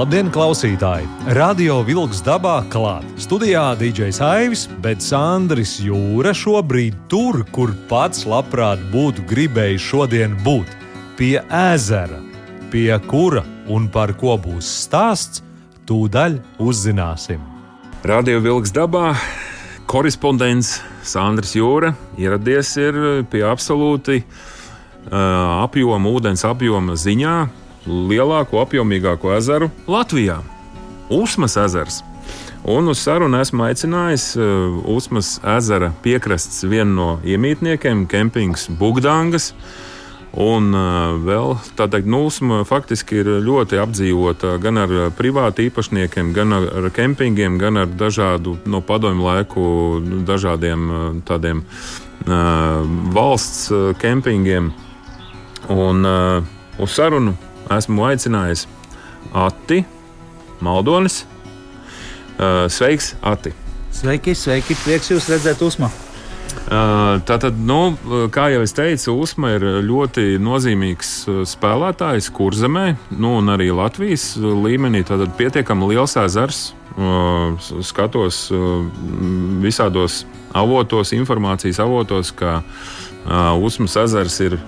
Labdien, klausītāji! Radio Vilks dabā klāt. Studijā DJs Aivis, bet Sandris Jūra šobrīd tur, kur pats labprāt būtu gribējis šodien būt - pie ezera, pie kura un par ko būs stāsts, tūdaļ uzzināsim. Radio Vilks dabā korespondents Sandrs Jūra ieradies pie absolūti uh, apjoma, ūdens apjoma ziņā lielāko, apjomīgāko ezeru Latvijā - Usmas ezers. Un uz sarunu esmu aicinājis uh, Usmas ezera piekrastes vienu no iemītniekiem, kempings Bugdāngas. Un uh, vēl tāda nulsma faktiski ir ļoti apdzīvota gan ar privātu īpašniekiem, gan ar, kempingiem, gan ar dažādu no padomju laiku dažādiem uh, tādiem uh, valsts kempingiem. Un uh, uz sarunu esmu aicinājis Ati Maldonis. Sveiks, Ati! Sveiki, sveiki! Prieks jūs redzēt, Usma! Tātad, nu, kā jau es teicu, Usma ir ļoti nozīmīgs spēlētājs kurzemē, nu, un arī Latvijas līmenī. Tātad pietiekami liels ezers. Skatos visādos avotos, informācijas avotos, ka Usmas ezers ir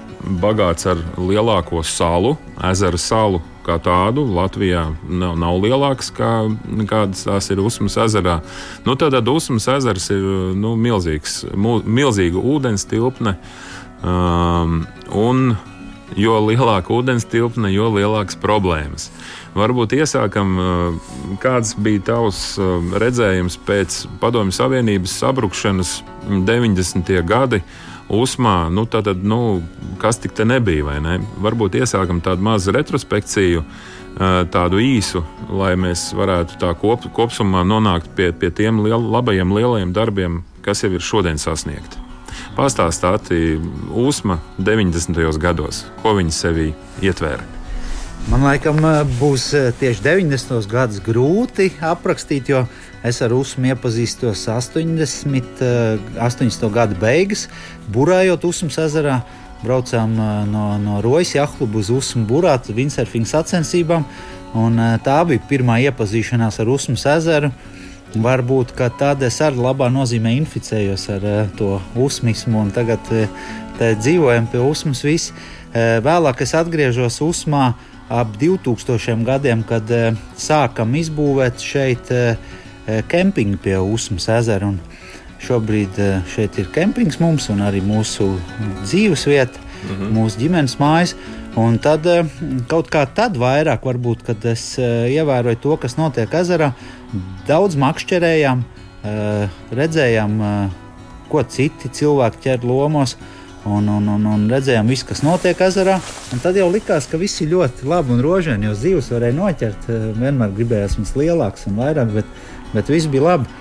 bagāts ar lielāko salu, ezera salu kā tādu. Latvijā nav, nav lielāks kā kādas tās ir Usmas ezerā. Nu, tad Usmas ezers ir nu, milzīgs, milzīga ūdens tilpne. Um, un jo lielāka ūdens tilpne, jo lielākas problēmas. Varbūt iesākam, kāds bija tavs redzējums pēc Padomju Savienības sabrukšanas 90. gadi. Usmā, nu, tad, nu, kas tik te nebija, ne? Varbūt iesākam tādu mazu retrospekciju, tādu īsu, lai mēs varētu tā kop, kopumā nonākt pie, pie tiem liel, labajiem, lielajiem darbiem, kas jau ir šodien sasniegti. Pastāstāt, Usma 90. gados, ko viņi sevī ietvēra. Man liekas, būs tieši 90. gadus grūti aprakstīt, jo es ar Usmu iepazīstos 80. 80. gada beigas, burājot Usmas ezerā. Braucām no, no Rojas jahlubu uz Usmu burāt, windsurfing sacensībām. Un tā bija pirmā iepazīšanās ar Usmas ezeru. Varbūt tādā es arī labā nozīmē inficējos ar to usmismu, un tagad dzīvojam pie usmas. Viss. Vēlāk es atgriežos Usmā ap 2000 gadiem, kad sākam izbūvēt šeit kempingu pie Usmas ezera. Un šobrīd šeit ir kempings mums un arī mūsu dzīves vieta, mm -hmm. mūsu ģimenes mājas. Un tad kaut kā tad vairāk, varbūt, kad es ievēroju to, kas notiek ezerā, daudz makšķerējām, redzējām, ko citi cilvēki ķer lomos. Un, un, un, un redzējām, visu, kas notiek ezerā. Tad jau likās, ka viss ir ļoti labi un rožaini, jo zivs varēja noķert. Vienmēr gribējās mums lielāks un vairāk, bet, bet viss bija labi.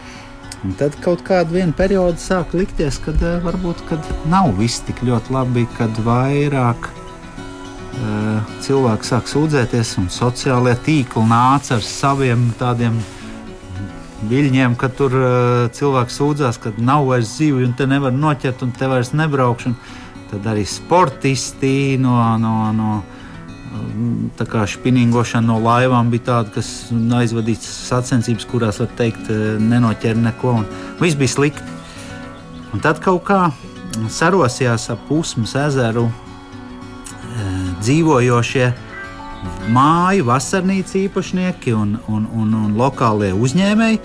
Un tad kaut kādā periodā sāk likties, ka varbūt kad nav viss tik ļoti labi, kad vairāk uh, cilvēki sāk sūdzēties, un sociālajie tīkli nāca ar saviem tādiem viļņiem, ka tur uh, cilvēks sūdzās, ka nav vairs zivju, un te nevar noķert, un te vairs nebraukšu. Tad arī sportisti no, no, no tā kā spinningošana no laivām bija tāda, kas aizvadīts sacensības, kurās var teikt, nenoķēra neko, viss bija slikti. Un tad kaut kā sarosījās ap Pusmas ezeru dzīvojošie māju vasarnīcu īpašnieki un, un, un, un lokālie uzņēmēji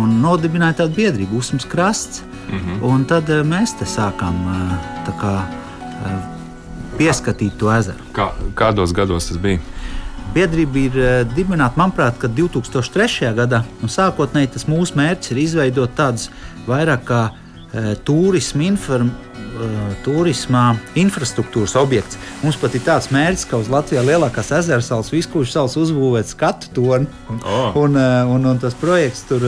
un nodibināja tādu biedrību, Usmas krasts. Mm -hmm. Un tad mēs te sākām kā, pieskatīt to ezeru. Kā, kādos gados tas bija? Biedrība ir dibināta, manuprāt, 2003. gadā. Sākotnēji tas mūsu mērķis ir izveidot tādus vairāk kā e, turismu inform, turismā infrastruktūras objekts. Mums pat ir tāds mērķis, ka uz Latvijas lielākās ezera salas, Viskūžas salas uzbūvēt skatu toni. Un, oh. un, un, un tas projekts tur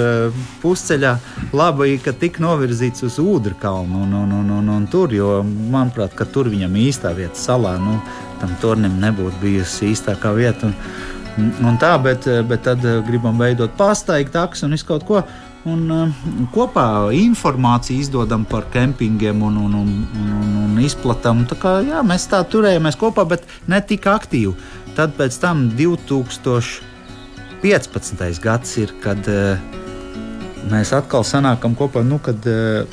pusceļā labi, ka tik novirzīts uz ūdra kalnu un, un, un, un, un tur, jo manuprāt, ka tur viņam īstā vieta salā, nu, tam tornim nebūtu bijusi īstākā vieta. Un, un tā, bet, bet tad gribam veidot pastaigu taksu un visu kaut ko. Un, uh, kopā informāciju izdodam par kempingiem un, un, un, un, un izplatām. Tā kā, jā, mēs tā turējāmies kopā, bet ne tik aktīvi. Tad pēc tam 2015. gads ir, kad uh, mēs atkal sanākam kopā. Nu, kad, uh,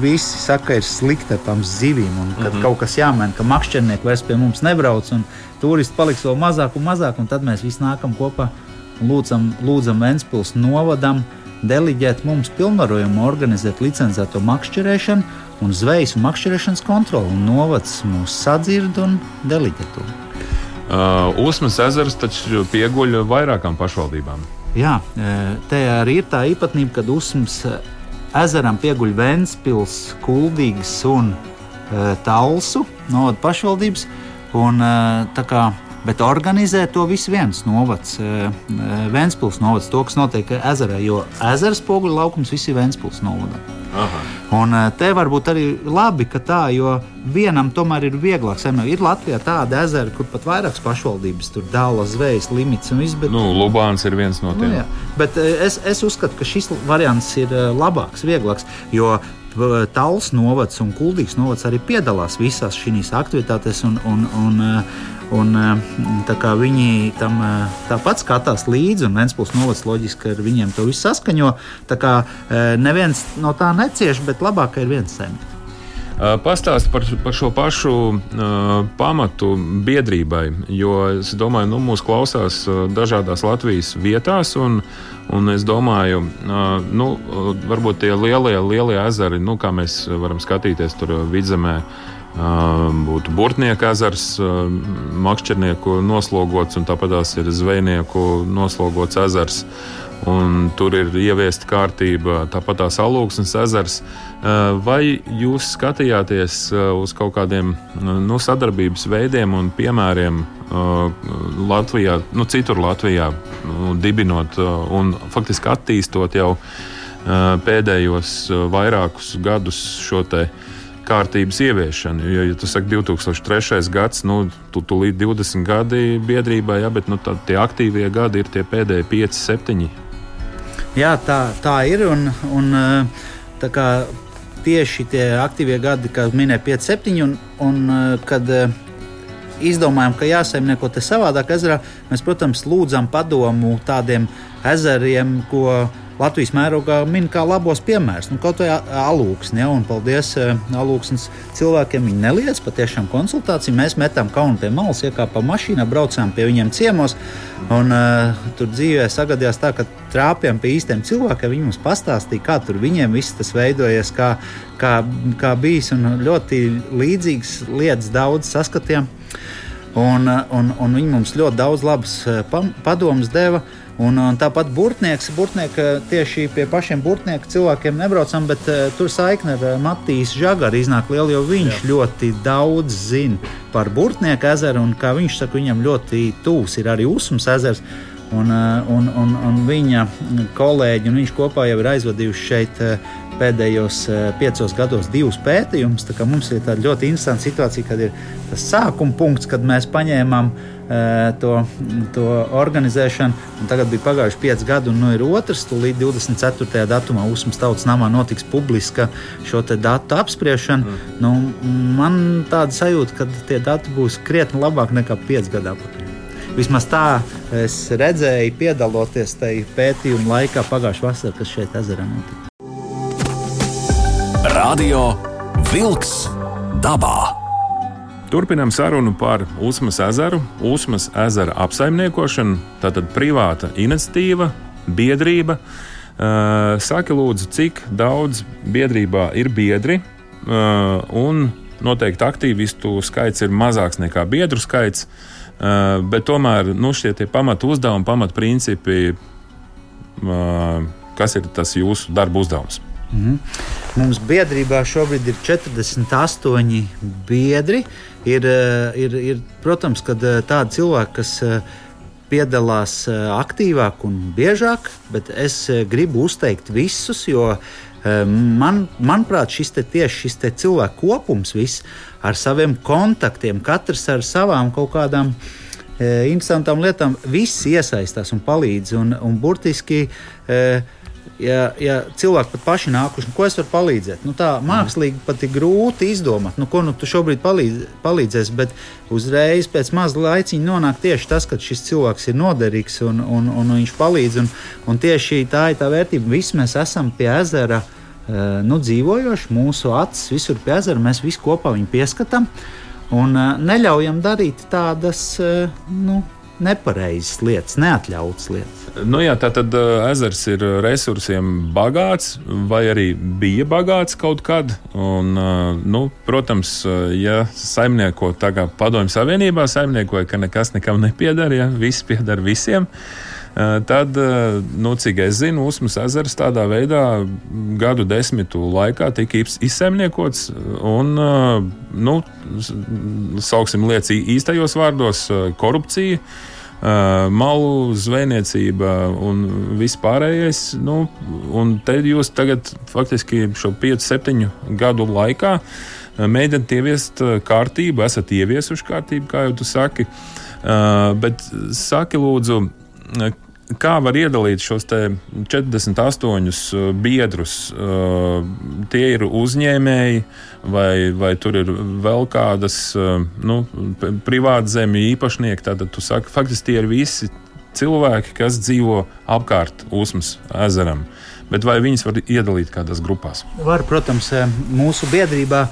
Visi saka, ka ir slikti ar tām zivīm, un ka mm -hmm. kaut kas jāmaina, ka makšķernieki vairs pie mums nebrauc, un turisti paliks vēl mazāk un mazāk, un tad mēs visi nākam kopā lūdzam, lūdzam Ventspils novadam deliģēt mums pilnvarojumu organizēt licencēto makšķerēšanu un zvejas un makšķerēšanas kontroli. Un novads mūs sadzird un deliģē to. Uh, Usmas ezers taču pieguļ vairākām pašvaldībām. Jā, te arī ir tā īpatnība, ka Usmas ezeram pieguļ Ventspils, Kuldīgas un uh, Talsu novada pašvaldības. Un, uh, tā kā Bet organizē to visu viens novads, eh, eh, Vēnspils novads, to, kas notiek ezerā, jo ezera spoguļu laukums viss ir Vēnspils novada. Aha. Un eh, te var būt arī labi, ka tā, jo vienam tomēr ir vieglāk. Saimē. Ir Latvijā tāda ezera, kur pat vairākas pašvaldības tur dala zvejas limits un viss. Bet... Nu, Lubāns ir viens no tiem. Nu, jā. bet es, es uzskatu, ka šis variants ir labāks, vieglāks, jo Tāls novads un Kuldīgs novads arī piedalās visās šīs aktivitātēs. Un, un, un, Un, eh, viņi tam eh, tāpat skatās līdzi, un Vēnspils novads loģiski ar viņiem to visu saskaņo. Tā kā eh, neviens no tā necieš, bet labāk ir viens saimnieks. Pastāst par, par šo pašu uh, pamatu biedrībai, jo es domāju, ka nu, mūsu klausās dažādās Latvijas vietās. Un, un es domāju, uh, nu, varbūt tie lielie, lielie ezeri, nu, kā mēs varam skatīties tur vidzemē, uh, būtu Burtnieku ezers, Makšķernieku noslogots, un tāpat ir Zvejnieku noslogots ezers. Un tur ir ieviesta kārtība, tāpat tās alūksnes ezers. Vai jūs skatījāties uz kaut kādiem nu, sadarbības veidiem un piemēriem Latvijā, nu, citur Latvijā, nu, dibinot un faktiski attīstot jau pēdējos vairākus gadus šo te uh, kārtības ieviešanu. Jo, ja tu saki 2003. gads, nu, tu, tu līdz 20 gadi biedrībā, ja, bet nu, tie aktīvie gadi ir tie pēdējie 5, 7. Jā, tā, tā ir. Un, un, tā kā tieši tie aktīvie gadi, kā minēja 5, 7, un, un kad izdomājām, ka jāsaimnieko te savādāk ezerā, mēs, protams, lūdzam padomu tādiem ezeriem, ko Latvijas mērogā min kā labos piemērus. Nu, kaut kā alūksni, ja, un paldies alūksnes cilvēkiem. Viņi neliedz patiešām konsultāciju. Mēs metām kaunu pie malas, iekāpām mašīnā, braucām pie viņiem ciemos. Un, uh, tur dzīvē sagadījās tā, ka trāpījām pie īstiem cilvēkiem. Viņi mums pastāstīja, kā tur viņiem viss tas veidojies, kā, kā, kā bijis. Un ļoti līdzīgas lietas daudz saskatījām. Un, un, un viņi mums ļoti daudz labas padomus deva. Uh, Un, un tāpat burtnieks, burtnieka, tieši pie pašiem burtnieku cilvēkiem nebraucam, bet uh, tur saikne ar uh, Matīs Žagaru iznāk liela, jo viņš Jā. ļoti daudz zina par burtnieku ezeru. Un, kā viņš saka, viņam ļoti tūs ir arī Usmas ezers. Un, uh, un, un, un viņa kolēģi un viņš kopā jau ir aizvadījuši šeit uh, pēdējos piecos gados divus pētījumus. Mums ir tāda ļoti interesanta situācija, kad ir tas sākuma punkts, kad mēs paņēmām uh, to, to organizēšanu. Tagad bija pagājuši pieci gadi, un nu ir otrs. Līdz 24. datumā Usmas tautas namā notiks publiska šo datu apspriešana. Mm. Nu, man tāda sajūta, ka tie dati būs krietni labāk nekā pieci gadi atpakaļ. Vismaz tā es redzēju, piedaloties tajā pētījuma laikā pagājušā vasarā, kas šeit ezerā notika. Radio Vilks dabā! Turpinām sarunu par Usmas ezeru, Usmas ezera apsaimniekošanu. Tātad privāta iniciatīva, biedrība. Uh, saki, lūdzu, cik daudz biedrībā ir biedri, uh, un noteikti aktīvistu skaits ir mazāks nekā biedru skaits, uh, bet tomēr nu, šie pamatu uzdevumi, pamatu principi, kas ir tas jūsu darba uzdevums? Mm. Mums biedrībā šobrīd ir 48 biedri. Ir, ir, ir, protams, ka tādi cilvēki, kas piedalās aktīvāk un biežāk, bet es gribu uzteikt visus, jo man, manuprāt, šis te tieši šis te cilvēku kopums, viss ar saviem kontaktiem, katrs ar savām kaut kādām interesantām lietām, viss iesaistās un palīdz. Un, un burtiski ja, ja cilvēki pat paši nākuši, nu, ko es varu palīdzēt, nu, tā mākslīgi pat ir grūti izdomāt, nu, ko nu, tu šobrīd palīdz, palīdzēsi. Bet uzreiz pēc maza laiciņa nonāk tieši tas, ka šis cilvēks ir noderīgs un, un, un viņš palīdz. Un, un tieši tā ir tā vērtība. Visi mēs esam pie ezera. Nu, dzīvojoši, mūsu acis visur pie ezera, mēs visi kopā viņu pieskatām un neļaujam darīt tādas nu, nepareizas lietas, neatļautas lietas. Nu jā, tā tad uh, ezers ir resursiem bagāts, vai arī bija bagāts kaut kad. Un, uh, nu, protams, uh, ja saimnieko tagad Padomju Savienībā saimniekoja, ka nekas nekam nepiedara, ja viss piedara visiem. Tad, nu, cik es zinu, Usmas ezers tādā veidā gadu desmitu laikā tika izsaimniekots un, nu, sauksim lietas īstajos vārdos, korupcija malu zvejniecība un viss pārējais. Nu, un te jūs tagad faktiski šo 5, 7 gadu laikā mēģināt ieviest kārtību, esat ieviesuši kārtību, kā jau tu saki. Bet saki, lūdzu, kā var iedalīt šos 48 biedrus? Tie ir uzņēmēji, vai, vai tur ir vēl kādas nu, privāta zemju īpašnieki. Tad tu saki, faktiski tie ir visi cilvēki, kas dzīvo apkārt Usmas ezeram. Bet vai viņas var iedalīt kādās grupās? Var, protams, mūsu biedrībā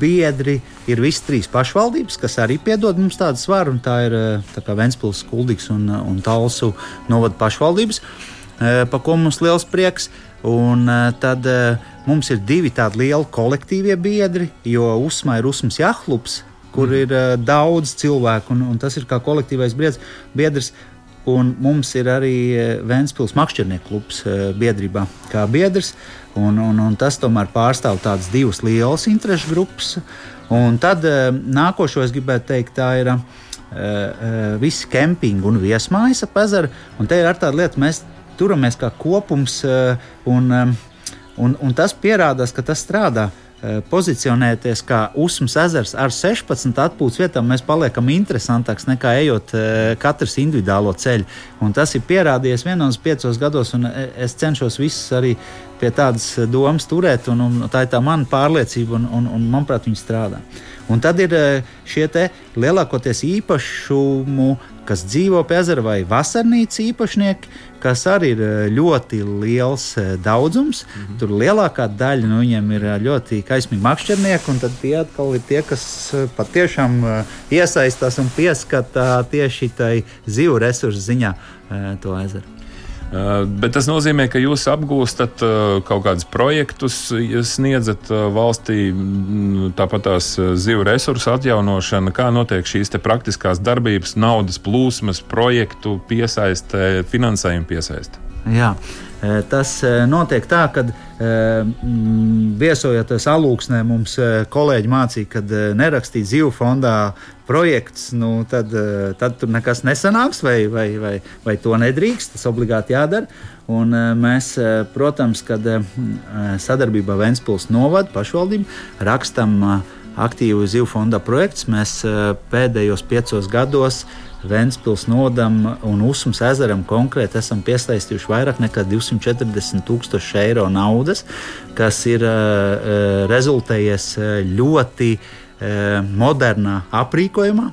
biedri ir visas trīs pašvaldības, kas arī piedod mums tādu svaru. Tā ir tā Ventspils, Kuldīgs un, un Talsu novada pašvaldības, par ko mums liels prieks. Un tad Mums ir divi tādi lieli kolektīvie biedri, jo Usmā ir Usmas Jahlubs, kur mm. ir uh, daudz cilvēku, un, un tas ir kā kolektīvais biedrs. biedrs un mums ir arī Vēnspils makšķernieku klubs uh, biedrībā kā biedrs, un, un, un tas tomēr pārstāv tādas divas lielas interešu grupas. Un tad uh, nākošo es gribētu teikt, tā ir uh, uh, visi kempingi un viesmājas ap ezeru, un te ir ar tādu lietu, mēs turamies kā kopums un Un, un tas pierādās, ka tas strādā. Eh, pozicionēties kā Usmas ezers ar 16 atpūtas vietām, mēs paliekam interesantāks nekā ejot eh, katrs individuālo ceļu. Un tas ir pierādījies vienos piecos gados, un eh, es cenšos visus arī pie tādas domas turēt. Un, un tā ir tā mana pārliecība, un, un, un manuprāt, viņi strādā. Un tad ir šie lielākoties īpašumu kas dzīvo pie ezera, vai vasarnīcas īpašnieki, kas arī ir eh, ļoti liels eh, daudzums. Mm -hmm. Tur lielākā daļa no nu, viņiem ir eh, ļoti kaismīgi makšķernieki, un tad tie atkal ir tie, kas patiešām iesaistās un pieskata tieši tai zivu resursu ziņā to ezeru. Eh, bet tas nozīmē, ka jūs apgūstat eh, kaut kādus projektus, sniedzat eh, valstī mm, tāpat tās zivu resursu atjaunošana, kā notiek šīs praktiskās darbības, naudas plūsmas, projektu piesaiste, finansējuma piesaiste. Jā. Tas notiek tā, ka viesojoties alūksnē, mums kolēģi mācīja, ka nerakstīt zivu fondā projekts, nu, tad, tad tur nekas nesanāks, vai, vai, vai, vai to nedrīkst. Tas obligāti jādara. Un mēs, protams, kad sadarbībā Vēnspils novada pašvaldību rakstam aktīvu zivu fonda projekts, mēs pēdējos piecos gados Vēnspils nodam un Usmas ezeram konkrēti esam piesaistījuši vairāk nekā 240 tūkstoši eiro naudas, kas ir uh, rezultējies ļoti uh, modernā aprīkojumā.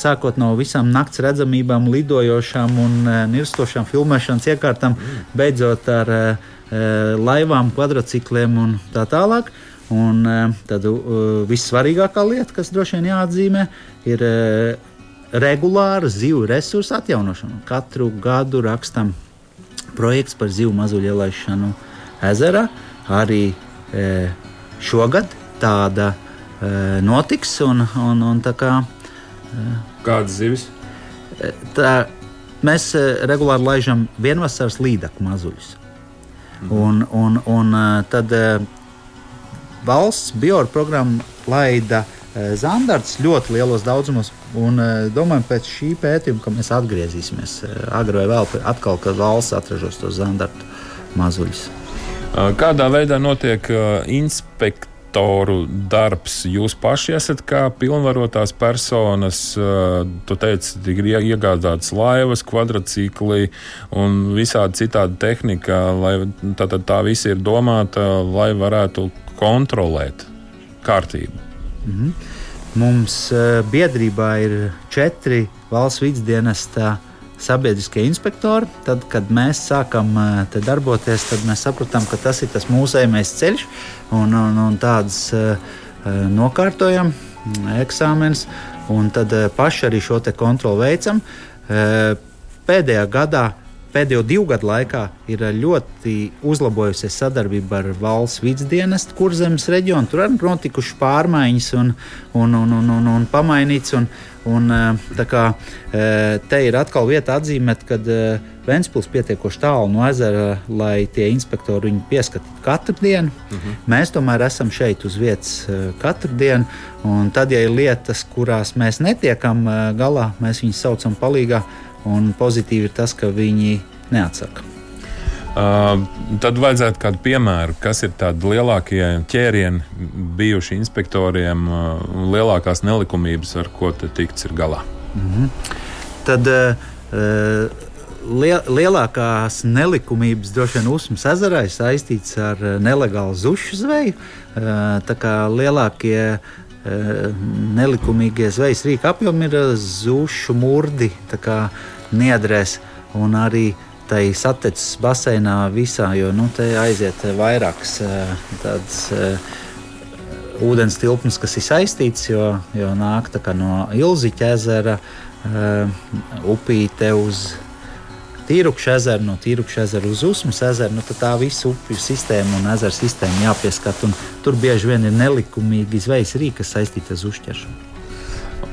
Sākot no visām nakts redzamībām, lidojošām un nirstošām filmēšanas iekārtām, beidzot ar laivām, kvadrcikliem un tā tālāk. Un tad vissvarīgākā lieta, kas droši vien jāatzīmē, ir regulāra zivu resursu atjaunošanu. Katru gadu rakstam projekts par zivu mazuļu ielaišanu ezerā. Arī e, šogad tāda e, notiks. Un, un, un tā kā, e, Kādas zivis? E, tā, mēs e, regulāri laižam vienvasaras līdaku mazuļus. Un, un, un tad valsts bioru programma laida zandarts ļoti lielos daudzumos. Un domājam, pēc šī pētījuma, ka mēs atgriezīsimies agrāk vai vēl, atkal, kad valsts atražos tos zandartu mazuļus. Kādā veidā notiek inspekcija? mentoru darbs. Jūs paši esat kā pilnvarotās personas. Tu teici, ir iegādātas laivas, kvadrcikli un visādi citādi tehnika, lai tā, tā, tā visi ir domāta, lai varētu kontrolēt kārtību. -hmm. Mums biedrībā ir četri valsts vidusdienesta sabiedriskie inspektori. Tad, kad mēs sākam eh, darboties, tad mēs sapratām, ka tas ir tas mūsējais ceļš un, un, un tādas uh, nokārtojam mm, eksāmenus, un tad paši arī šo kontroli veicam. Pēdējā gadā pēdējo divu gadu laikā ir ļoti uzlabojusies sadarbība ar valsts vidusdienestu kurzemes reģionu. Tur ir notikušas pārmaiņas un, un, un, un, un, un pamainīts. Un, un, kā, te ir atkal vieta atzīmēt, ka Vēnspils pietiekoši tālu no ezera, lai tie inspektori viņu pieskatītu katru dienu. Uh mhm. -huh. Mēs tomēr esam šeit uz vietas katru dienu. Un tad, ja ir lietas, kurās mēs netiekam galā, mēs viņus saucam palīdzīgā Un pozitīvi ir tas, ka viņi neatsaka. Uh, tad vajadzētu kādu piemēru, kas ir tādi lielākie ķērieni bijuši inspektoriem uh, lielākās nelikumības, ar ko tikts ir galā. Mm -hmm. Tad uh, liel, lielākās nelikumības droši vien Usmas ezerā ir saistīts ar nelegālu zušu zveju. Uh, tā kā lielākie nelikumīgie zvejas rīka apjomi ir zušu murdi, niedrēs un arī tai saticis baseinā visā, jo nu, te aiziet vairākas tādas ūdens tilpnes, kas ir saistītas, jo, jo nāk no Ilziķa ezera, upīte uz Tīrukša ezeru, no Tīrukša ezera uz Usmas ezeru, nu, tad tā visa upju sistēma un ezera sistēma jāpieskat. Tur bieži vien ir nelikumīgi zvejas rīki, kas saistīti ar uzķeršanu.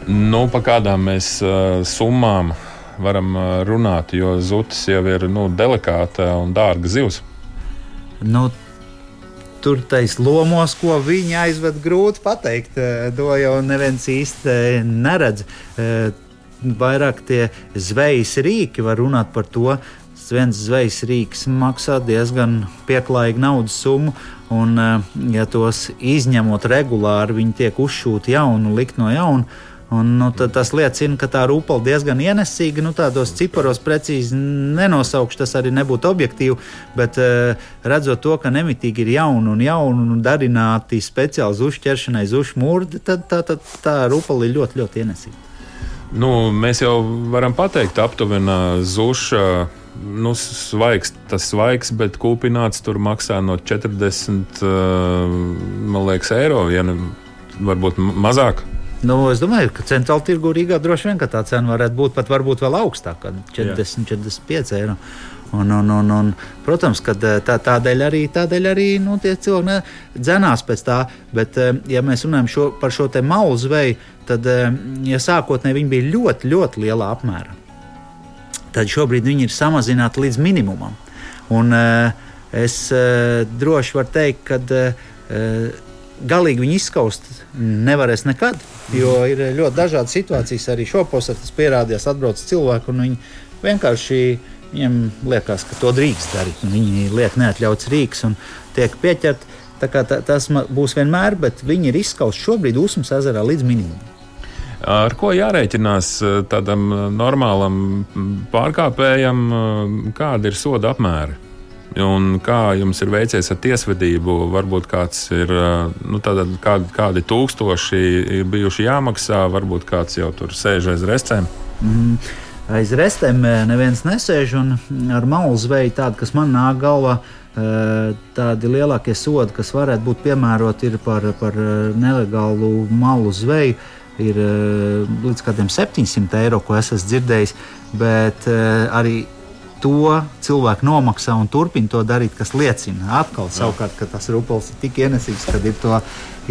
Nu, pa kādām mēs uh, summām varam uh, runāt, jo zutis jau ir nu, delikāta un dārga zivs. Nu, tur tais lomos, ko viņi aizved, grūti pateikt. To jau neviens īsti neredz vairāk tie zvejas rīki var runāt par to. Viens zvejas rīks maksā diezgan pieklājīgu naudas summu, un, eh, ja tos izņemot regulāri, viņi tiek uzšūti jaunu, likt no jauna. Un, nu, tas liecina, ka tā rūpala diezgan ienesīga. Nu, tādos ciparos precīzi nenosaukšu, tas arī nebūtu objektīvi. Bet uh, redzot to, ka nemitīgi ir jauni un jauni un darināti speciāli zušķeršanai, zušmūrdi, tad tā, tā, tā, rūpala ir ļoti, ļoti ienesīga. Nu, mēs jau varam pateikt, aptuveni zuša. Nu, svaigs, tas svaigs, bet kūpināts tur maksā no 40 uh, liekas, eiro, ja ne, varbūt mazāk. Nu, es domāju, ka centrāla tirgu Rīgā droši vien tā cena varētu būt pat varbūt vēl augstāka - 40, Jā. 45 eiro. Un, un, un, un, protams, ka tā, tādēļ arī, tādēļ arī nu, tie cilvēki dzenās pēc tā. Bet, ja mēs runājam šo, par šo malu zveju, tad ja sākotnēji viņi bija ļoti, ļoti lielā apmērā. Tad šobrīd viņi ir samazināti līdz minimumam. Un, es droši varu teikt, ka galīgi viņu izskaust nevarēs nekad, jo ir ļoti dažādas situācijas. Arī šo posmu tas pierādījās, atbrauc cilvēki un viņi vienkārši Viņiem liekas, ka to drīkst darīt. Viņi liek neatļauts rīks un tiek pieķerti. Tā tā, tas būs vienmēr, bet viņi ir izskausti šobrīd Usmas ezerā līdz minimumam. Ar ko jārēķinās eh, tādam eh, normālam pārkāpējam, eh, kāda ir soda apmēra? Un kā jums ir veicies ar tiesvedību? Varbūt kāds ir, nu, tāda, kādi, kādi tūkstoši ir bijuši jāmaksā, varbūt kāds jau tur sēž aiz recēm. Mm aiz restēm eh, neviens nesēž. Ar malu zveju tādu, kas man nāk galvā, eh, tādi lielākie sodi, kas varētu būt piemēroti par, par eh, nelegālu malu zveju, ir līdz kādiem 700 eiro, ko es esmu dzirdējis. Bet arī to cilvēku nomaksā un turpina to darīt, kas liecina atkal, savukārt, ka tas rupels ir tik ienesīgs, ka ir to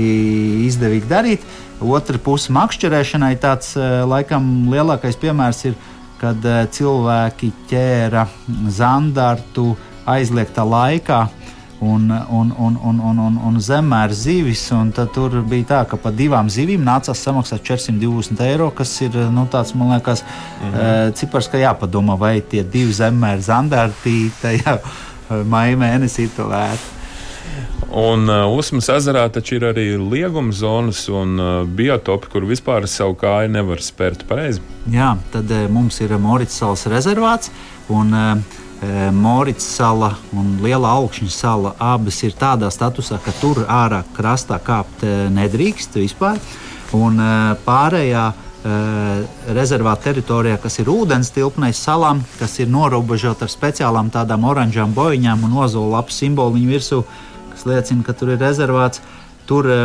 izdevīgi darīt. Otra puse makšķerēšanai tāds laikam lielākais piemērs ir kad eh, cilvēki ķēra zandartu aizliegtā laikā. Un, un, un, un, un, un, un zemēr zivis. Un tur bija tā, ka par divām zivīm nācās samaksāt 420 eiro, kas ir nu, tāds, man liekas, mm -hmm. cipars, ka jāpadomā, vai tie divi zemēr zandarti tajā maija mēnesī to vērts. Un uh, Usmas ezerā taču ir arī lieguma zonas un uh, biotopi, kur vispār savu kāju nevar spērt pareizi. Jā, tad uh, mums ir Morits salas rezervāts. Un, uh, Morits sala un Liela augšņa sala abas ir tādā statusā, ka tur ārā krastā kāpt nedrīkst vispār. Un pārējā rezervāta teritorijā, kas ir ūdens tilpnēs salām, kas ir norobežota ar speciālām tādām oranžām boiņām un ozolu lapu simboliņu virsū, kas liecina, ka tur ir rezervāts. Tur e,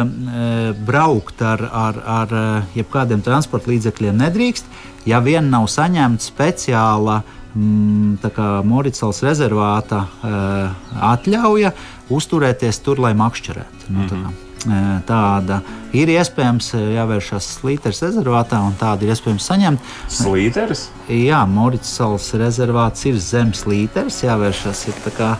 braukt ar, ar, ar jebkādiem transporta līdzekļiem nedrīkst, ja vien nav saņemta speciāla mm, Moricāls rezervāta e, atļauja uzturēties tur, lai makšķerētu. Nu, mm -hmm tāda ir iespējams jāvēršas Slīteres rezervātā, un tādu ir iespējams saņemt. Slīteres? Jā, Morits salas rezervāts ir zem slīteres, jāvēršas ir kā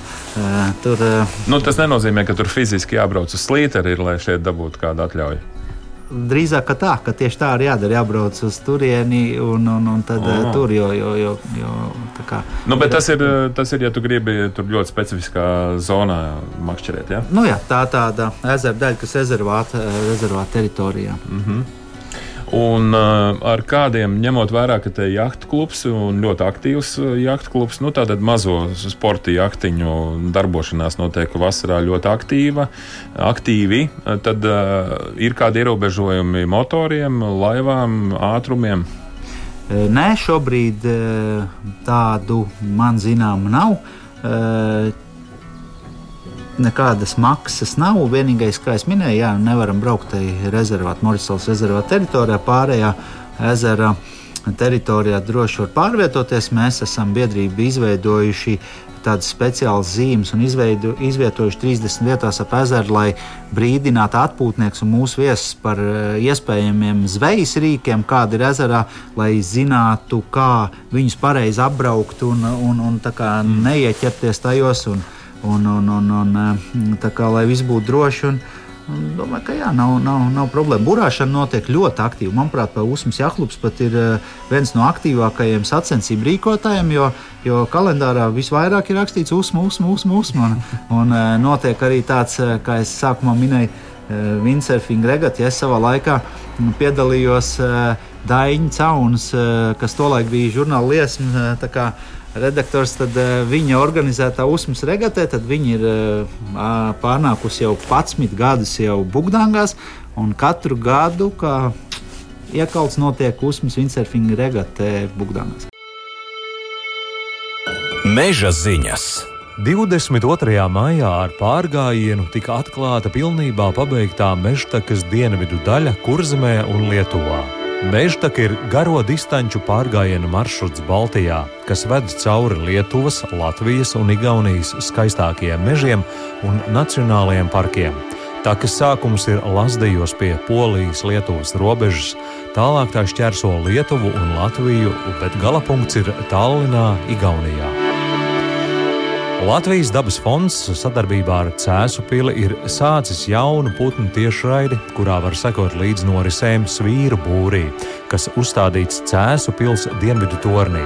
tur. Nu, tas nenozīmē, ka tur fiziski jābrauc uz slīteri, lai šeit dabūtu kādu atļauju drīzāk tā, ka tieši tā arī jādara. Jābrauc uz turieni un, un, un tad oh. tur jau. jo, jo, jo kā, nu, bet tas ir, tas ir, ja tu gribi tur ļoti specifiskā zonā makšķerēt. Ja? Nu, jā, tā tāda ezera daļa, kas ir rezervāta, rezervāta teritorijā. Mm -hmm. Un uh, ar kādiem, ņemot vērā, ka te ir jahtu klubs un ļoti aktīvs uh, jahtu klubs, nu tātad mazo sporta jahtiņu darbošanās notiek vasarā ļoti aktīva, aktīvi, uh, tad uh, ir kādi ierobežojumi motoriem, laivām, ātrumiem? Nē, šobrīd tādu man zinām nav nekādas maksas nav. Vienīgais, kā jau minēju, jā, nevaram braukt tajā rezervāta, Morisovas rezervāta teritorijā, pārējā ezera teritorijā droši var pārvietoties. Mēs esam biedrību izveidojuši tādas speciālas zīmes un izveidu, izvietojuši 30 vietās ap ezeru, lai brīdinātu atpūtnieks un mūsu viesus par eh, iespējamiem zvejas rīkiem, kāda ir ezerā, lai zinātu, kā viņus pareizi apbraukt un, un, un neieķerties tajos. Un, un, un, un, un eh, tā kā lai viss būtu droši. Un, domāju, ka jā, nav, nav, nav problēma. Burāšana notiek ļoti aktīvi. Manuprāt, Usmas Jaklubs pat ir eh, viens no aktīvākajiem sacensību rīkotājiem, jo, jo kalendārā visvairāk ir rakstīts Usma, Usma, Usma. usma un, un eh, notiek arī tāds, kā es sākumā minēju, windsurfinga regatā. Ja es savā laikā piedalījos Daņa Caunas, kas tolaik bija žurnāla liesma redaktors, tad uh, viņa organizētā uzmas regatē, tad viņi ir uh, pārnākusi jau 11 gadus jau Bugdāngās, un katru gadu, kā iekalts, notiek uzmas windsurfinga regatē Bugdāngās. Meža ziņas! 22. maijā ar pārgājienu tika atklāta pilnībā pabeigtā mežtakas dienvidu daļa Kurzemē un Lietuvā. Mežtaka ir garo distanču pārgājienu maršruts Baltijā, kas ved cauri Lietuvas, Latvijas un Igaunijas skaistākajiem mežiem un nacionālajiem parkiem. Takas sākums ir Lazdijos pie Polijas-Lietuvas robežas, tālāk tā šķērso Lietuvu un Latviju, bet galapunkts ir Tallinā, Igaunijā. Latvijas dabas fonds sadarbībā ar Cēzu pili ir sācis jaunu putnu tiešraidi, kurā var sekot līdz norisēm svīru būrī, kas uzstādīts Cēzu pils dienvidu tornī.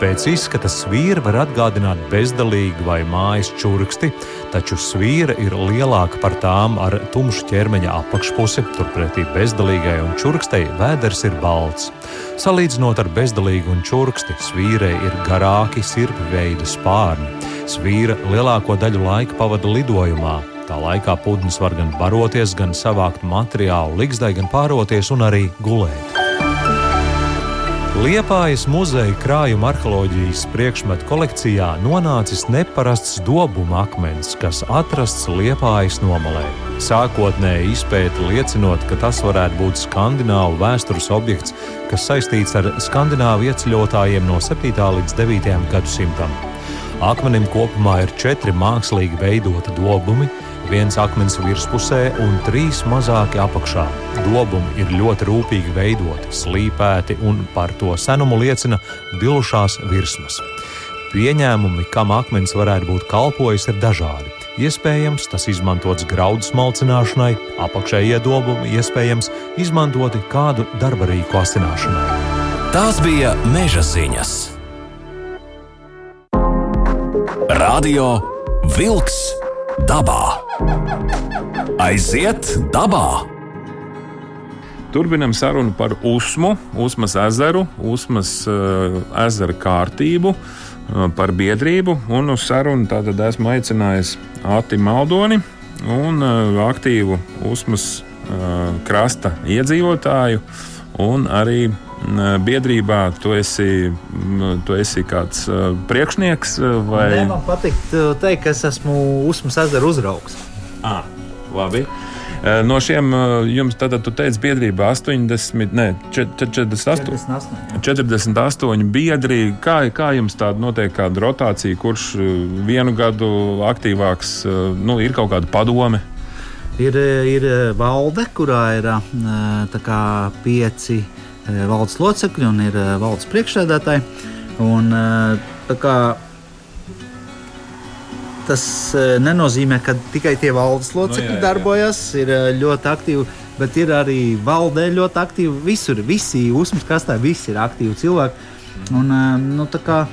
Pēc izskata svīra var atgādināt bezdalīgu vai mājas čurksti, taču svīra ir lielāka par tām ar tumšu ķermeņa apakšpusi, turpretī bezdalīgai un čurkstei vēders ir balts. Salīdzinot ar bezdalīgu un čurksti, svīrai ir garāki sirpi veida spārni. Svīra lielāko daļu laika pavada lidojumā. Tā laikā putns var gan baroties, gan savākt materiālu, ligzdai, gan pāroties un arī gulēt. Liepājas muzeja krājuma arheoloģijas priekšmetu kolekcijā nonācis neparasts dobuma akmens, kas atrasts Liepājas nomalē. Sākotnēji izpēta liecinot, ka tas varētu būt skandināvu vēstures objekts, kas saistīts ar skandināvu ieceļotājiem no 7. līdz 9. gadsimtam. Akmenim kopumā ir četri mākslīgi veidoti dobumi, viens akmens virspusē un trīs mazāki apakšā. Dobumi ir ļoti rūpīgi veidoti, slīpēti un par to senumu liecina dilušās virsmas. Pieņēmumi, kam akmens varētu būt kalpojis, ir dažādi. Iespējams, tas izmantots graudu smalcināšanai, apakšējie iedobumi iespējams izmantoti kādu darba rīku asināšanai. Tās bija meža ziņas. Radio Wolks dabā. Aiziet dabā! Turpinam sarunu par Usmu, Usmas ezeru, Usmas uh, ezera kārtību, uh, par biedrību. Un uz sarunu tātad esmu aicinājis Ati Maldoni un uh, aktīvu Usmas uh, krasta iedzīvotāju. Un arī biedrībā tu esi, tu esi kāds priekšnieks vai Nē, man patīk teikt, ka es esmu Usmas ezera uzraugs. Ah, labi. No šiem jums tātad, tu teici, biedrībā 80, ne, 48, 48. 48 biedri. Kā, kā jums tāda notiek, kāda rotācija, kurš vienu gadu aktīvāks, nu, ir kaut kāda padome? Ir, ir valde, kurā ir kā, pieci valdes locekļi un ir valdes priekšsēdētāji. Un, kā, tas nenozīmē, ka tikai tie valdes locekļi no, jā, jā. darbojas, ir ļoti aktīvi, bet ir arī valdē ļoti aktīvi. Visur, visi uzmanības kastē, visi ir aktīvi cilvēki. Un, nu, kā,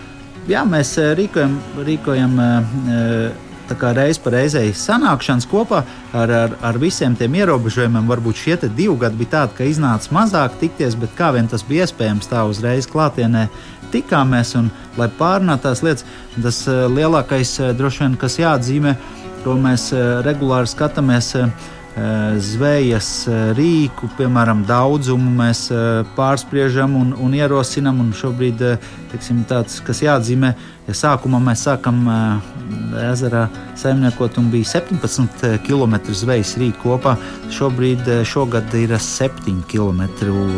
jā, mēs rīkojam, rīkojam reizi pa reizei sanākšanas kopā ar, ar, ar visiem tiem ierobežojumiem. Varbūt šie divi gadi bija tādi, ka iznāca mazāk tikties, bet kā vien tas bija iespējams, tā uzreiz klātienē tikāmies un lai pārunātu tās lietas. Tas uh, lielākais, uh, droši vien, kas jāatzīmē, ko mēs uh, regulāri skatāmies. Zvejas rīku, piemēram, daudzumu mēs pārspriežam un, un ierosinām. Un šobrīd, tiksim, tāds, kas jāatzīmē, ja sākumā mēs sākam ezerā saimniekot un bija 17 km zvejas rīku kopā, šobrīd šogad ir 7 km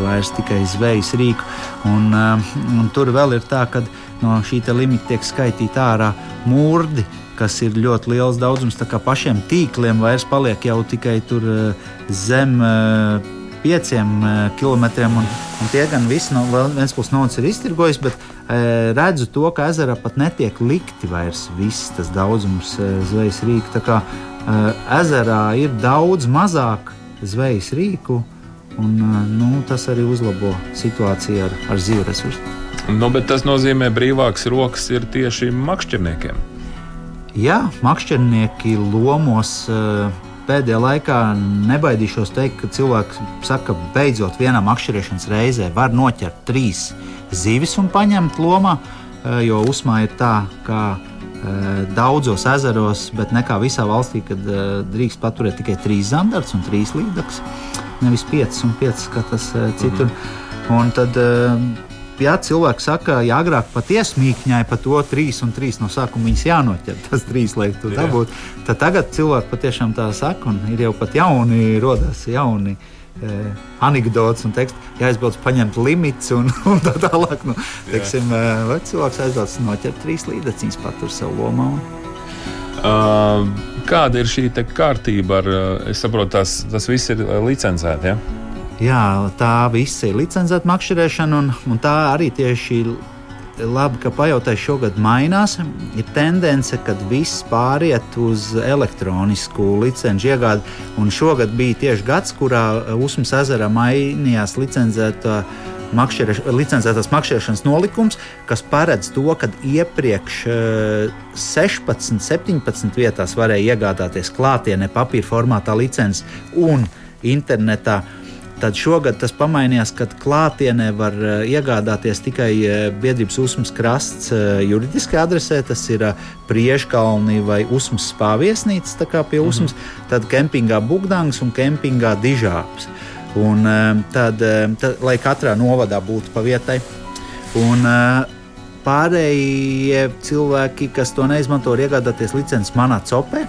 vairs tikai zvejas rīku. Un, un tur vēl ir tā, ka no šī limita tiek skaitīta ārā mūrdi kas ir ļoti liels daudzums. Tā kā pašiem tīkliem vairs paliek jau tikai tur zem pieciem kilometriem. Un, un tie gan viss no vienas puses naudas ir iztirgojis, bet e, redzu to, ka ezerā pat netiek likti vairs viss tas daudzums e, zvejas rīku. Tā kā e, ezerā ir daudz mazāk zvejas rīku. Un, nu, tas arī uzlabo situāciju ar, ar zivju resursiem. Nu, bet tas nozīmē, ka brīvākas rokas ir tieši makšķerniekiem. Jā, makšķernieki lomos pēdējā laikā nebaidīšos teikt, ka cilvēks saka, ka beidzot vienā makšķerēšanas reizē var noķert trīs zivis un paņemt lomā. Jo uzmā ir tā, ka daudzos ezeros, bet ne kā visā valstī, kad drīkst paturēt tikai trīs zandarts un trīs līdzekļus. Nevis piecas un piecas, kā tas citur. Mhm. Un tad ja cilvēks saka, ja agrāk patiesi mīkņāja par to trīs un trīs no sākuma viņas jānoķer, tas trīs lai tu dabūtu, tad tagad cilvēki patiešām tā saka, un ir jau pat jauni, rodas jauni. Eh, anekdots un teksts, jāizbrauc paņemt limits un, un tā tālāk. Nu, teiksim, eh, cilvēks aizbrauc noķert trīs līdzekļus, patur sev lomā. Un... Uh, kāda ir šī kārtība? Ar, es saprotu, tas, tas viss ir licencēts. Ja? Jā, tā viss ir licencēta makšķerēšana, un, un tā arī tieši labi, ka pajautāju, šogad mainās. Ir tendence, ka viss pāriet uz elektronisku licenci iegādi. Un šogad bija tieši gads, kurā Usmas ezerā mainījās licencēta. Makšķere, licencētās makšķerēšanas nolikums, kas paredz to, ka iepriekš 16, eh, 17 vietās varēja iegādāties klātienē papīra formātā licenci un internetā uh, Tad šogad tas pamainījās, kad klātienē var uh, iegādāties tikai uh, biedrības uzmas krasts uh, juridiskā adresē. Tas ir Priežkalni vai Usmas spāviesnīca, tā kā pie mhm. Usmas, -hmm. tad kempingā Bugdāns un kempingā Dižāps. Un, tad, tad, lai katrā novadā būtu pa vietai. Un, pārējie cilvēki, kas to neizmanto, var iegādāties licences manā copē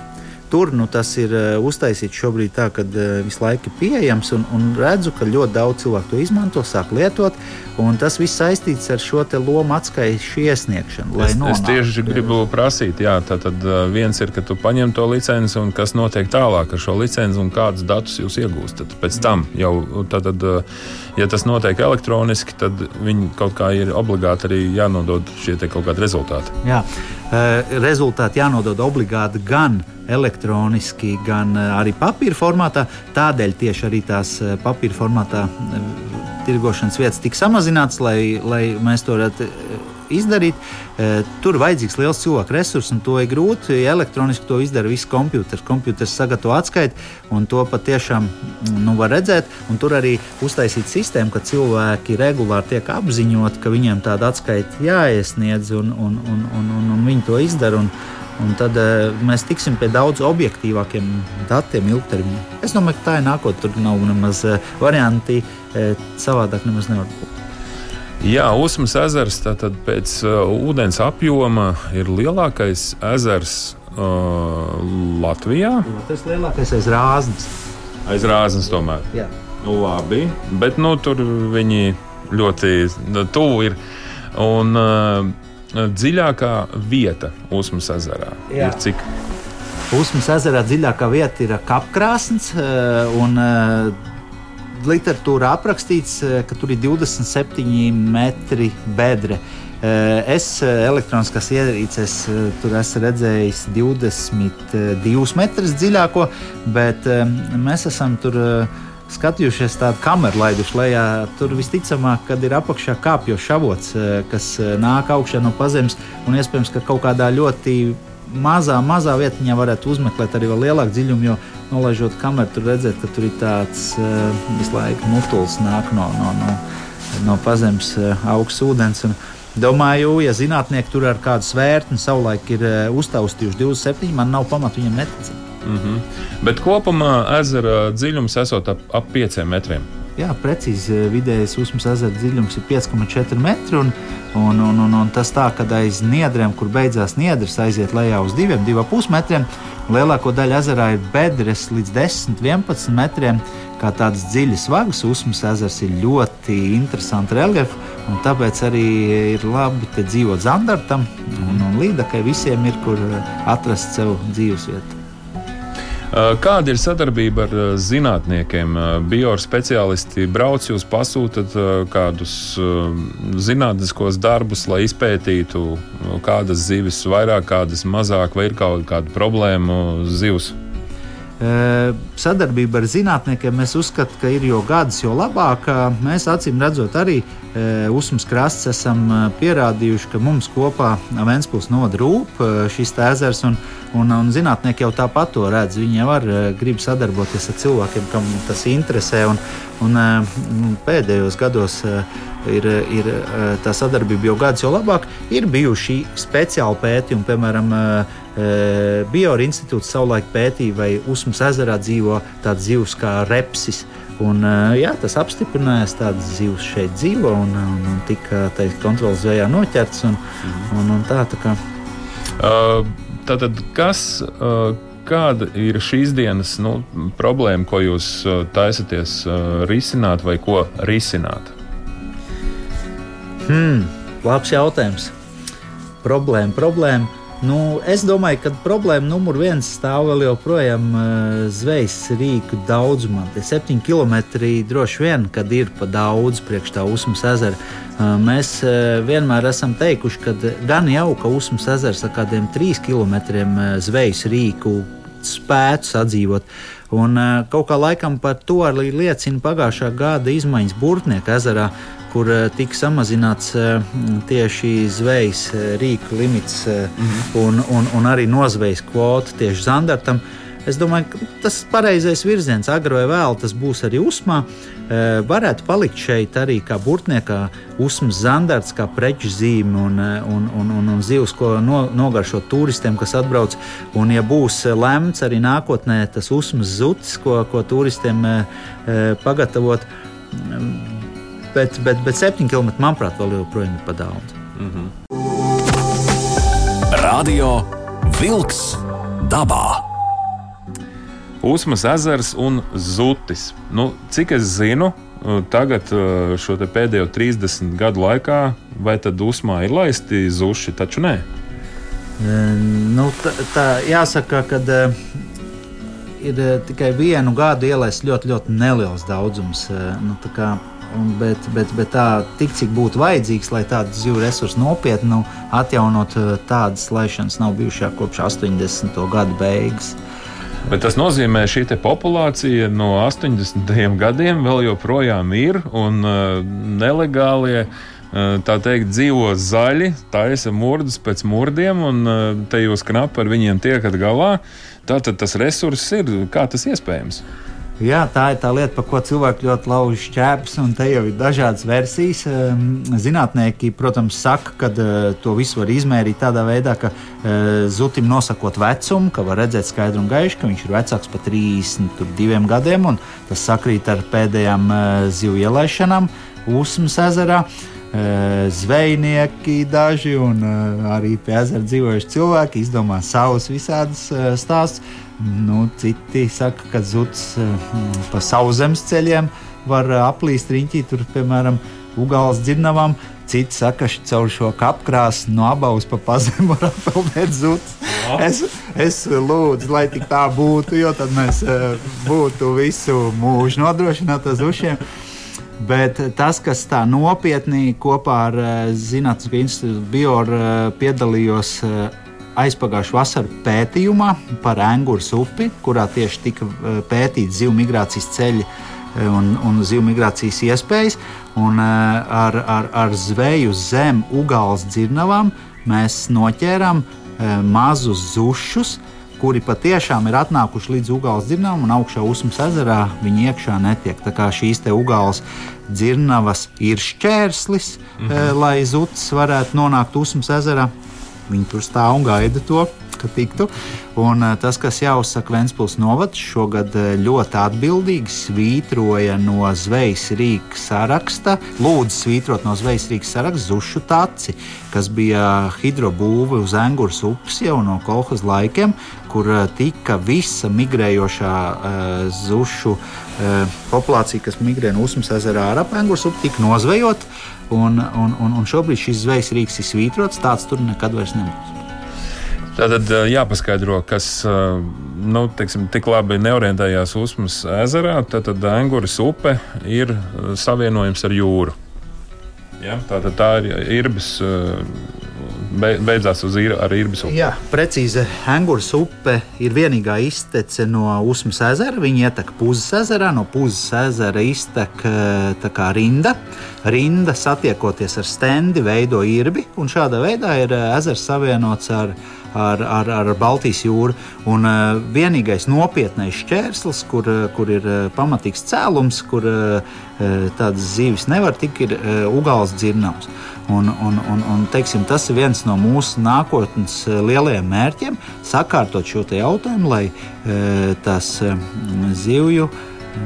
tur nu, tas ir uztaisīts šobrīd tā, ka visu laiku ir pieejams un, un redzu, ka ļoti daudz cilvēku to izmanto, sāk lietot. Un tas viss saistīts ar šo lomu atskaišu iesniegšanu. Es, es tieši gribu prasīt, jā, tad viens ir, ka tu paņem to licenci un kas notiek tālāk ar šo licenci un kādus datus jūs iegūstat. Pēc tam jau, tad, ja tas notiek elektroniski, tad viņi kaut kā ir obligāti arī jānodod šie kaut kādi rezultāti. Jā, rezultāti jānodod obligāti gan elektroniski, gan arī papīra formātā. Tādēļ tieši arī tās papīra formātā tirgošanas vietas tika samazināts, lai, lai mēs to varētu eh, izdarīt. Eh, tur vajadzīgs liels cilvēku resurss, un to ir grūti. Elektroniski to izdara viss kompjuters. Kompjuters sagatavo atskaiti, un to patiešām mm, nu, var redzēt. Un tur arī uztaisīt sistēmu, ka cilvēki regulāri tiek apziņoti, ka viņiem tāda atskaita jāiesniedz, un, un, un, un, un viņi to izdara. Un, Un tad uh, mēs tiksim pie daudz objektīvākiem datiem ilgtermiņā. Es domāju, ka tā ir nākotnē. Tur nav nemaz uh, varianti, uh, savādāk nemaz nevar būt. Jā, Usmas ezers tātad pēc uh, ūdens apjoma ir lielākais ezers uh, Latvijā. Tas lielākais aiz rāznas. Aiz rāznas tomēr. Jā. Nu, labi, bet nu, tur viņi ļoti nu, tuvu ir. Un, uh, dziļākā vieta Usmas ezerā Jā. ir cik? Usmas ezerā dziļākā vieta ir kapkrāsns. Eh, un, eh, Literatūrā aprakstīts, eh, ka tur ir 27 metri bedre. Es elektroniskās ierīces tur esmu redzējis 22 metrus dziļāko, bet mēs esam tur skatījušies tādu kameru laiduši lejā, tur visticamāk, kad ir apakšā kāpjošs avots, eh, kas eh, nāk augšā no pazemes, un iespējams, ka kaut kādā ļoti mazā, mazā vietiņā varētu uzmeklēt arī vēl lielāku dziļumu, jo nolaižot kameru, tur redzēt, ka tur ir tāds uh, visu laiku mutulis nāk no, no, no, no pazemes augsts ūdens. Un, Domāju, ja zinātnieki tur ar kādu svērtni savulaik ir uztaustījuši 27, man nav pamata viņam neticēt. Mm -hmm. Bet kopumā ezera dziļums esot ap, ap 5 metriem. Jā, precīzi vidējais uzmas ezera dziļums ir 5,4 metri. Un, un, un, un, un tas tā, ka aiz niedriem, kur beidzās niedrs, aiziet lejā uz 2,5 metriem. Lielāko daļu ezerā ir bedres līdz 10, 11 metriem. Kā tādas dziļas vagas, Usmas ezers ir ļoti interesants reliefs, un tāpēc arī ir labi dzīvot Zandartam un, un Līdakai. Visiem ir kur atrast sev dzīvesvietu. Eh, kāda ir sadarbība ar eh, zinātniekiem? Eh, Biospeciālisti brauc, jūs pasūtat kādus zinātniskos darbus, lai izpētītu, kādas zivis vairāk, kādas mazāk, vai ir kaut kāda problēma zivs? Sadarbība ar zinātniekiem mēs uzskatām, ka ir jo gadus, jo labāk. Mēs acīm redzot, arī Usmas krasts esam pierādījuši, ka mums kopā Vēnspils nodrūp šis ezers. Un, un, un zinātnieki jau tāpat to redz. Viņi jau var grib sadarboties ar cilvēkiem, kam tas interesē. Un, un pēdējos gados ir, ir tā sadarbība jau gadus, jo labāk ir bijuši speciāli pētījumi, piemēram, Bioenerģijas institūts savulaik pētīja, vai Usmas ezerā dzīvo tāds zivs kā repsis. Un, jā, tas apstiprinājās, tādas zivs šeit dzīvo un, un, un tika kontrolas zvejā noķerts. Un, mhm. un, un tā, tā kā. uh, tātad, kas, uh, kāda ir šīs dienas nu, problēma, ko jūs uh, taisaties uh, risināt vai ko risināt? Hmm, labs jautājums. Problēma, problēma. Nu, es domāju, ka problēma numur viens stāv vēl joprojām uh, zvejas rīku daudzumā. Tie septiņi kilometri droši vien, kad ir pa daudz priekš tā Usmas ezera. Uh, mēs uh, vienmēr esam teikuši, ka gan jau ka Usmas ezers ar kādiem trīs kilometriem zvejas rīku spētu sadzīvot. Un kaut kā laikam par to arī liecina pagājušā gada izmaiņas Burtnieka ezerā, kur eh, tika samazināts eh, tieši zvejas eh, rīku limits mm -hmm. un, un, un arī nozvejas kvota tieši zandartam. Es domāju, ka tas ir pareizais virziens. Agri vai vēl tas būs arī uzmā. Varētu palikt šeit arī kā burtniekā uzmas zandarts, kā preču zīme un, un, un, un, un zivs, ko no, nogaršot turistiem, kas atbrauc. Un, ja būs lemts arī nākotnē tas uzmas zuds, ko, ko turistiem pagatavot, bet, bet, bet 7 km manuprāt vēl joprojām ir pa daudz. Mm -hmm. Radio Wolks dabā. Usmas ezers un Zutis. Nu, cik es zinu, tagad šo pēdējo 30 gadu laikā, vai tad Usmā ir laisti zuši, taču nē. Nu, tā, tā jāsaka, ka ir tikai vienu gadu ielaists ļoti, ļoti neliels daudzums. Nu, kā, Bet, bet, bet tā, tik cik būtu vajadzīgs, lai tādu zivju resursu nopietni nu, atjaunot, tādas laišanas nav bijušās kopš 80. gadu beigas. Bet tas nozīmē, ka šī populācija no 80. gadiem vēl joprojām ir un uh, nelegālie. Uh, tā teikt, dzīvo zaļi, taisa murdus pēc murdiem, un uh, te jūs knapi ar viņiem tiekat galā. Tātad tas resurss ir. Kā tas iespējams? Jā, tā ir tā lieta, par ko cilvēki ļoti lauž ķēpes, un te jau ir dažādas versijas. Zinātnieki, protams, saka, ka eh, to visu var izmērīt tādā veidā, ka eh, zutim nosakot vecumu, ka var redzēt skaidri un gaiši, ka viņš ir vecāks par 32 gadiem, un tas sakrīt ar pēdējām eh, zivju ielaišanām Usmas ezerā zvejnieki, daži un arī pie ezera dzīvojuši cilvēki izdomā savus visādus stāstus. Nu, citi saka, ka zuds eh, pa sauszemes ceļiem var eh, aplīst riņķī, tur, piemēram, Ugāles dzirnavām. Citi saka, ka caur šo kapkrāsu no abām pa pazemu var appeldēt zuds. Es, es lūdzu, lai tā būtu, jo tad mēs eh, būtu visu mūžu nodrošināti uz ušiem. Bet tas, kas tā nopietni kopā ar Zinātnisko institūtu Bioru piedalījos aizpagājušā vasarā pētījumā par Angūras upi, kurā tieši tika eh, pētīts zivju migrācijas ceļi eh, un, un zivju migrācijas iespējas. Un, eh, ar, ar, ar zveju zem ugāles dzirnavām mēs noķērām mazus zušus, kuri patiešām ir atnākuši līdz ugāles dzirnavām un augšā Usmas ezerā viņi iekšā netiek. Tā kā šīs ugāles dzirnavas ir šķērslis, mm -hmm. lai zuds varētu nonākt Usmas ezerā. Viņi tur stāv un gaida to, ka tiktu. Un eh, tas, kas jāuzsaka Vēnspils novads, šogad eh, ļoti atbildīgi svītroja no zvejas rīka saraksta, lūdzu svītrot no zvejas rīka saraksta zušu taci, kas bija hidrobūve uz Angūras upes jau no kolhas laikiem, kur eh, tika visa migrējošā uh, zušu uh, populācija, kas migrē no Usmas ezerā ar ap Angūras upi, tika nozvejota. Un, un, un, un šobrīd šis zvejas rīks ir svītrots, tāds tur nekad vairs nebūs. Tātad jāpaskaidro, kas nu, teiksim, tik labi neorientējās Usmas ezerā, tad Angūras upe ir savienojums ar jūru. Ja? Tātad tā ir irbis beidzās ir, ar Irbas upi. Jā, precīzi. Angūras upe ir vienīgā iztece no Usmas ezera. Viņa ietek Pūzes ezerā, no Pūzes ezera iztek rinda. Rinda satiekoties ar stendi, veido irbi, un šādā veidā ir ezers savienots ar ar, ar, ar Baltijas jūru. Un uh, vienīgais nopietnais šķērslis, kur, kur ir uh, pamatīgs cēlums, kur tādas zīves nevar tikt, ir ugāls dzirnavs. Un, un, un, un, teiksim, tas ir viens no mūsu nākotnes eh, lielajiem mērķiem - sakārtot šo jautājumu, lai tas e, zivju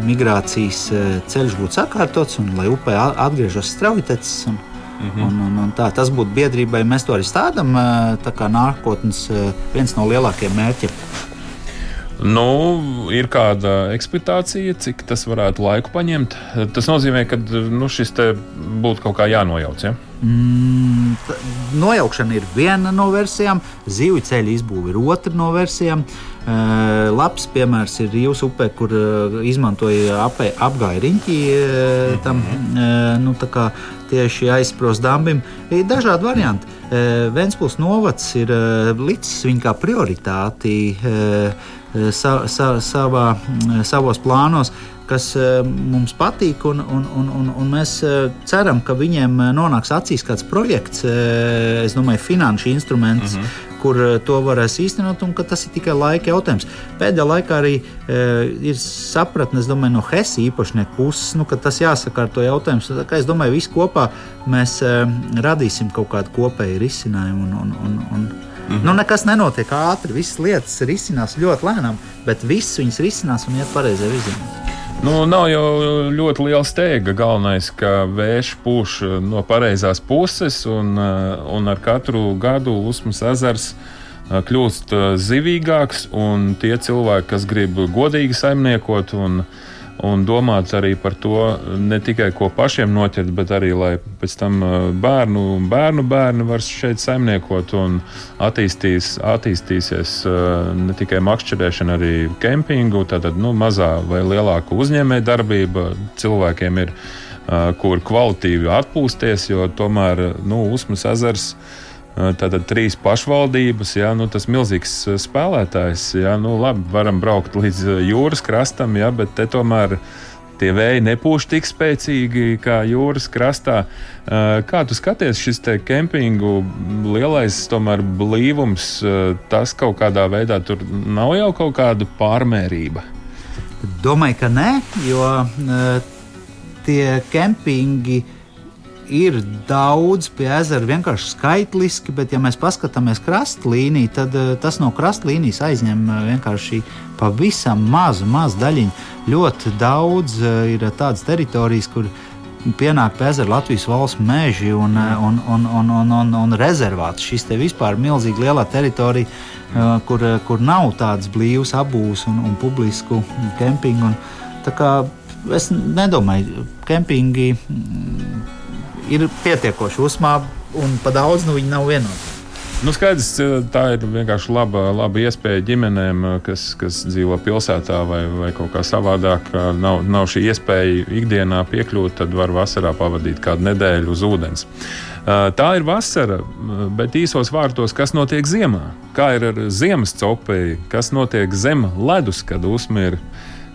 migrācijas ceļš būtu sakārtots un lai upē atgriežas straujtecis. Un, -hmm. un, un, un tā, tas būtu biedrībai. Mēs to arī stādām. Tā kā nākotnes viens no lielākajiem mērķiem. Nu, ir kāda eksploatācija, cik tas varētu laiku paņemt. Tas nozīmē, ka nu, šis būtu kaut kā jānojauc. Ja? Mm, nojaukšana ir viena no versijām, zivju ceļa izbūve ir otra no versijām. Uh, labs piemērs ir Rīgas upē, kur uh, izmantoja apē, apgāja riņķi uh, tam uh, nu, tieši aizsprost dambim. Ir dažādi varianti. Ventspils novads ir licis viņa kā prioritāti. Uh, sa, sa, savā, savos plānos kas eh, mums patīk, un, un, un, un, un mēs eh, ceram, ka viņiem eh, nonāks acīs kāds projekts, es domāju, finanšu instruments. Mm -hmm kur to varēs īstenot, un ka tas ir tikai laika jautājums. Pēdējā laikā arī e, ir sapratne, domāju, no HES īpašnieku puses, nu, ka tas jāsakārto jautājums. Tā es domāju, visi kopā mēs e, radīsim kaut kādu kopēju risinājumu. Un, un, un, un, mm -hmm. nu, nekas nenotiek ātri, visas lietas risinās ļoti lēnām, bet viss viņas risinās un iet pareizajā virzienā. Nu, nav jau ļoti liela steiga. Galvenais, ka vējš pūš no pareizās puses, un, un ar katru gadu Usmas ezers kļūst zivīgāks, un tie cilvēki, kas grib godīgi saimniekot un, un domāt arī par to, ne tikai ko pašiem noķert, bet arī lai pēc tam bērnu, bērnu bērni var šeit saimniekot un attīstīs, attīstīsies ne tikai makšķerēšana, arī kempingu, tātad nu, mazā vai lielāka uzņēmē darbība. Cilvēkiem ir, kur kvalitīvi atpūsties, jo tomēr nu, Usmas ezers ir Tātad trīs pašvaldības, jā, nu, tas milzīgs spēlētājs. Jā, nu, labi, varam braukt līdz jūras krastam, jā, bet te tomēr tie vēji nepūš tik spēcīgi kā jūras krastā. Kā tu skaties, šis kempingu lielais tomēr blīvums, tas kaut kādā veidā tur nav jau kaut kāda pārmērība? Domāju, ka nē, jo tie kempingi ir daudz pie ezera vienkārši skaitliski, bet, ja mēs paskatāmies krasta līniju, tad uh, tas no krasta līnijas aizņem uh, vienkārši pavisam mazu, mazu daļiņu. Ļoti daudz uh, ir tādas teritorijas, kur pienāk pie ezera Latvijas valsts meži un, un, un, un, un, un, un rezervāts. Šis te vispār ir milzīgi lielā teritorija, kur, kur nav tādas blīvas apbūves un, un publisku kempingu. Un, es nedomāju, ka kempingi ir pietiekoši uzmāba un pa daudz nu, viņi nav vienoti. Nu, skaidrs, tā ir vienkārši laba, laba iespēja ģimenēm, kas, kas dzīvo pilsētā vai, vai kaut kā savādāk. Nav, nav šī iespēja ikdienā piekļūt, tad var vasarā pavadīt kādu nedēļu uz ūdens. Tā ir vasara, bet īsos vārtos, kas notiek ziemā? Kā ir ar ziemas copēju, kas notiek zem ledus, kad uzmīra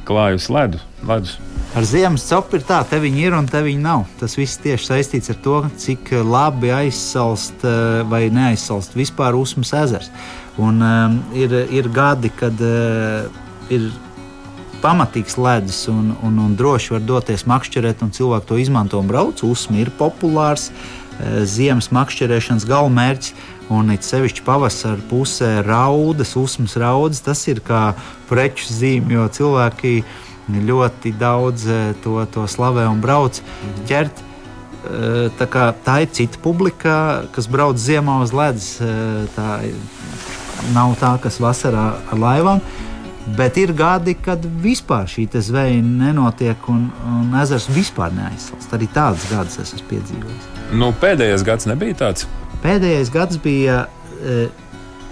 klājus ledu, ledus? Ar ziemas copu ir tā, te viņi ir un te viņi nav. Tas viss tieši saistīts ar to, cik labi aizsalst eh, vai neaizsalst vispār Usmas ezers. Un, um, ir, ir gadi, kad uh, ir pamatīgs ledus un, un, un droši var doties makšķerēt, un cilvēki to izmanto un brauc. Usma ir populārs ziemas makšķerēšanas galvenmērķis. Un it sevišķi pavasara pusē raudas, usmas raudas, tas ir kā preču zīme, jo cilvēki uh, ļoti daudz eh, to, to slavē un brauc mhm. ķert. Eh, tā, kā, tā ir cita publika, kas brauc ziemā uz ledus. Eh, tā nav tā, kas vasarā ar laivām. Bet ir gadi, kad vispār šī zveja nenotiek un, un ezers vispār neaizsalst. Arī tādas gadus esmu piedzīvojis. Nu, pēdējais gads nebija tāds. Pēdējais gads bija e,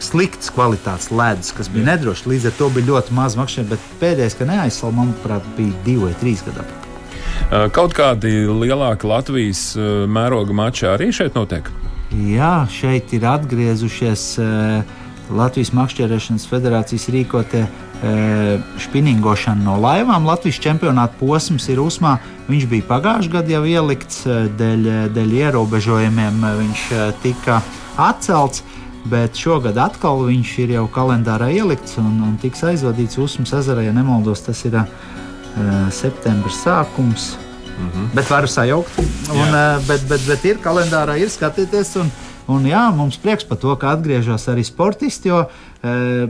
slikts kvalitātes ledus, kas bija nedrošs. Līdz ar to bija ļoti maz makšķerē, bet pēdējais, ka neaizsāla, manuprāt, bija divi vai trīs gadi. Kaut kādi lielāki Latvijas mēroga mači arī šeit notiek? Jā, šeit ir atgriezušies Latvijas Makšķerēšanas federācijas rīkotie spinningošana no laivām. Latvijas čempionāta posms ir uzmā. Viņš bija pagājušajā gadā jau ielikts dēļ, dēļ ierobežojumiem. Viņš tika atcelts. Bet šogad atkal viņš ir jau kalendārā ielikts un, un tiks aizvadīts Usmas ezerā. Ja nemaldos, tas ir uh, septembris sākums. Mm -hmm. Bet varu sajaukt. Un, uh, bet, bet, bet ir kalendārā, ir skatieties. Un, un jā, mums prieks par to, ka atgriežas arī sportisti. Jo, uh,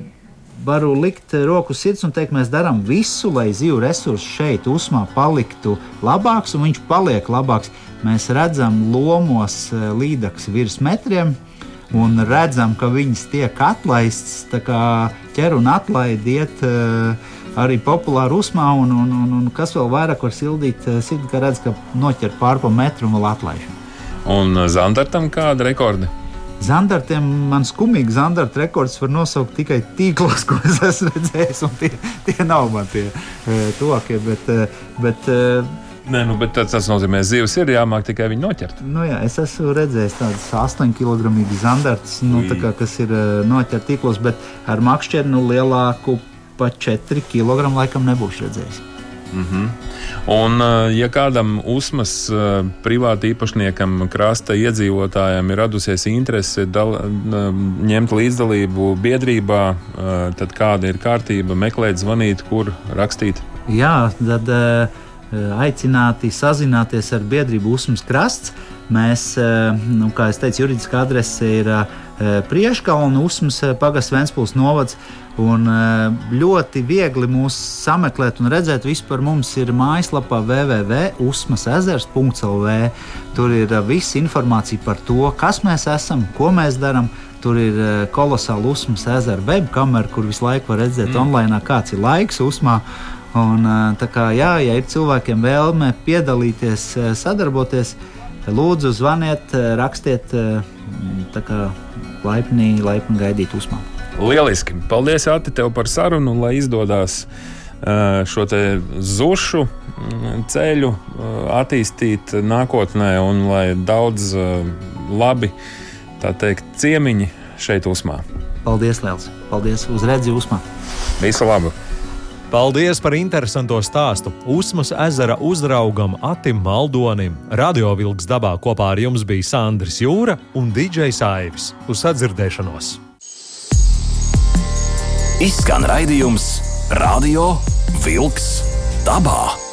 varu likt roku sirds un teikt, mēs darām visu, lai zivju resurss šeit, Usmā, paliktu labāks, un viņš paliek labāks. Mēs redzam lomos līdzekļus virs metriem un redzam, ka viņas tiek atlaistas, ķer un atlaidiet. Uh, arī populāri uzmā, un, un, un, un kas vēl vairāk var sildīt eh, sirdi, ka redz, ka noķer pārpa metru un vēl atlaiž. Un eh, Zandartam kāda rekorda? Zandartiem man skumīgi zandarta rekords var nosaukt tikai tīklos, ko es esmu redzējis, un tie, tie nav man tie tuvākie, bet, bet Nē, nu, bet tas nozīmē, ka zivs ir jāmāk tikai viņu noķert. Nu, jā, es esmu redzējis tādas 8 kg zandartas, nu, kā, kas ir eh, noķerti tīklos, bet ar makšķeri nu, lielāku pa 4 kg laikam nebūšu redzējis. Mm -hmm. Un, eh, ja kādam uzmas eh, privāti īpašniekam, krasta iedzīvotājiem ir radusies interese dal, ņemt līdzdalību biedrībā, tad kāda ir kārtība meklēt, zvanīt, kur rakstīt? Jā, tad. Uh, aicināti sazināties ar biedrību Usmas krasts. Mēs, eh, nu, kā jau teicu, juridiskā adrese ir eh, Prieškalna, Usmas pagasts, Ventspils novads. Un ļoti viegli mūs sameklēt un redzēt. Vispār mums ir mājaslapā www.usmasezers.lv. Tur ir visa informācija par to, kas mēs esam, ko mēs darām, Tur ir kolosāla uzmas ezera webkamera, kur visu laiku var redzēt mm. online, kāds ir laiks uzmā. Un, kā, jā, ja ir cilvēkiem vēlme piedalīties, sadarboties, lūdzu, zvaniet, rakstiet, kā, laipni, laipni gaidīt uzmanību. Lieliski! Paldies, Ati, tev par sarunu, lai izdodas šo zušu ceļu attīstīt nākotnē un lai daudz labi teikt, ciemiņi šeit uzmā. Paldies, Lielas! Paldies! Uz redzi, uzmā! Visu labu! Paldies par interesantu stāstu. Usmas ezera uzraugam Atim Maldonim. Radio Vilks dabā kopā ar jums bija Sandrs Jūra un DJs Aivis. Uz sadzirdēšanos! Izskan raidījums Radio Vilks dabā.